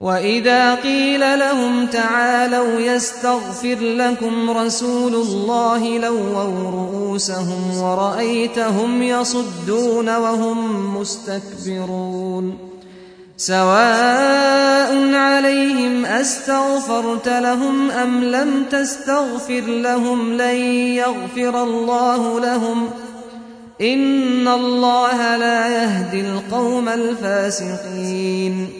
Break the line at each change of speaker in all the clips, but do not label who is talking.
وإذا قيل لهم تعالوا يستغفر لكم رسول الله لووا رؤوسهم ورأيتهم يصدون وهم مستكبرون سواء عليهم أستغفرت لهم أم لم تستغفر لهم لن يغفر الله لهم إن الله لا يهدي القوم الفاسقين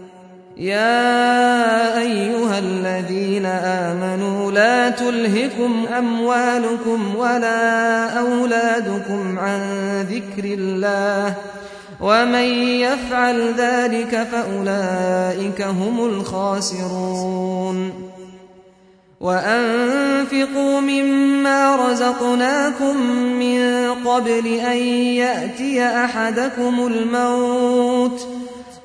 يا أيها الذين آمنوا لا تلهكم أموالكم ولا أولادكم عن ذكر الله ومن يفعل ذلك فأولئك هم الخاسرون وأنفقوا مما رزقناكم من قبل أن يأتي أحدكم الموت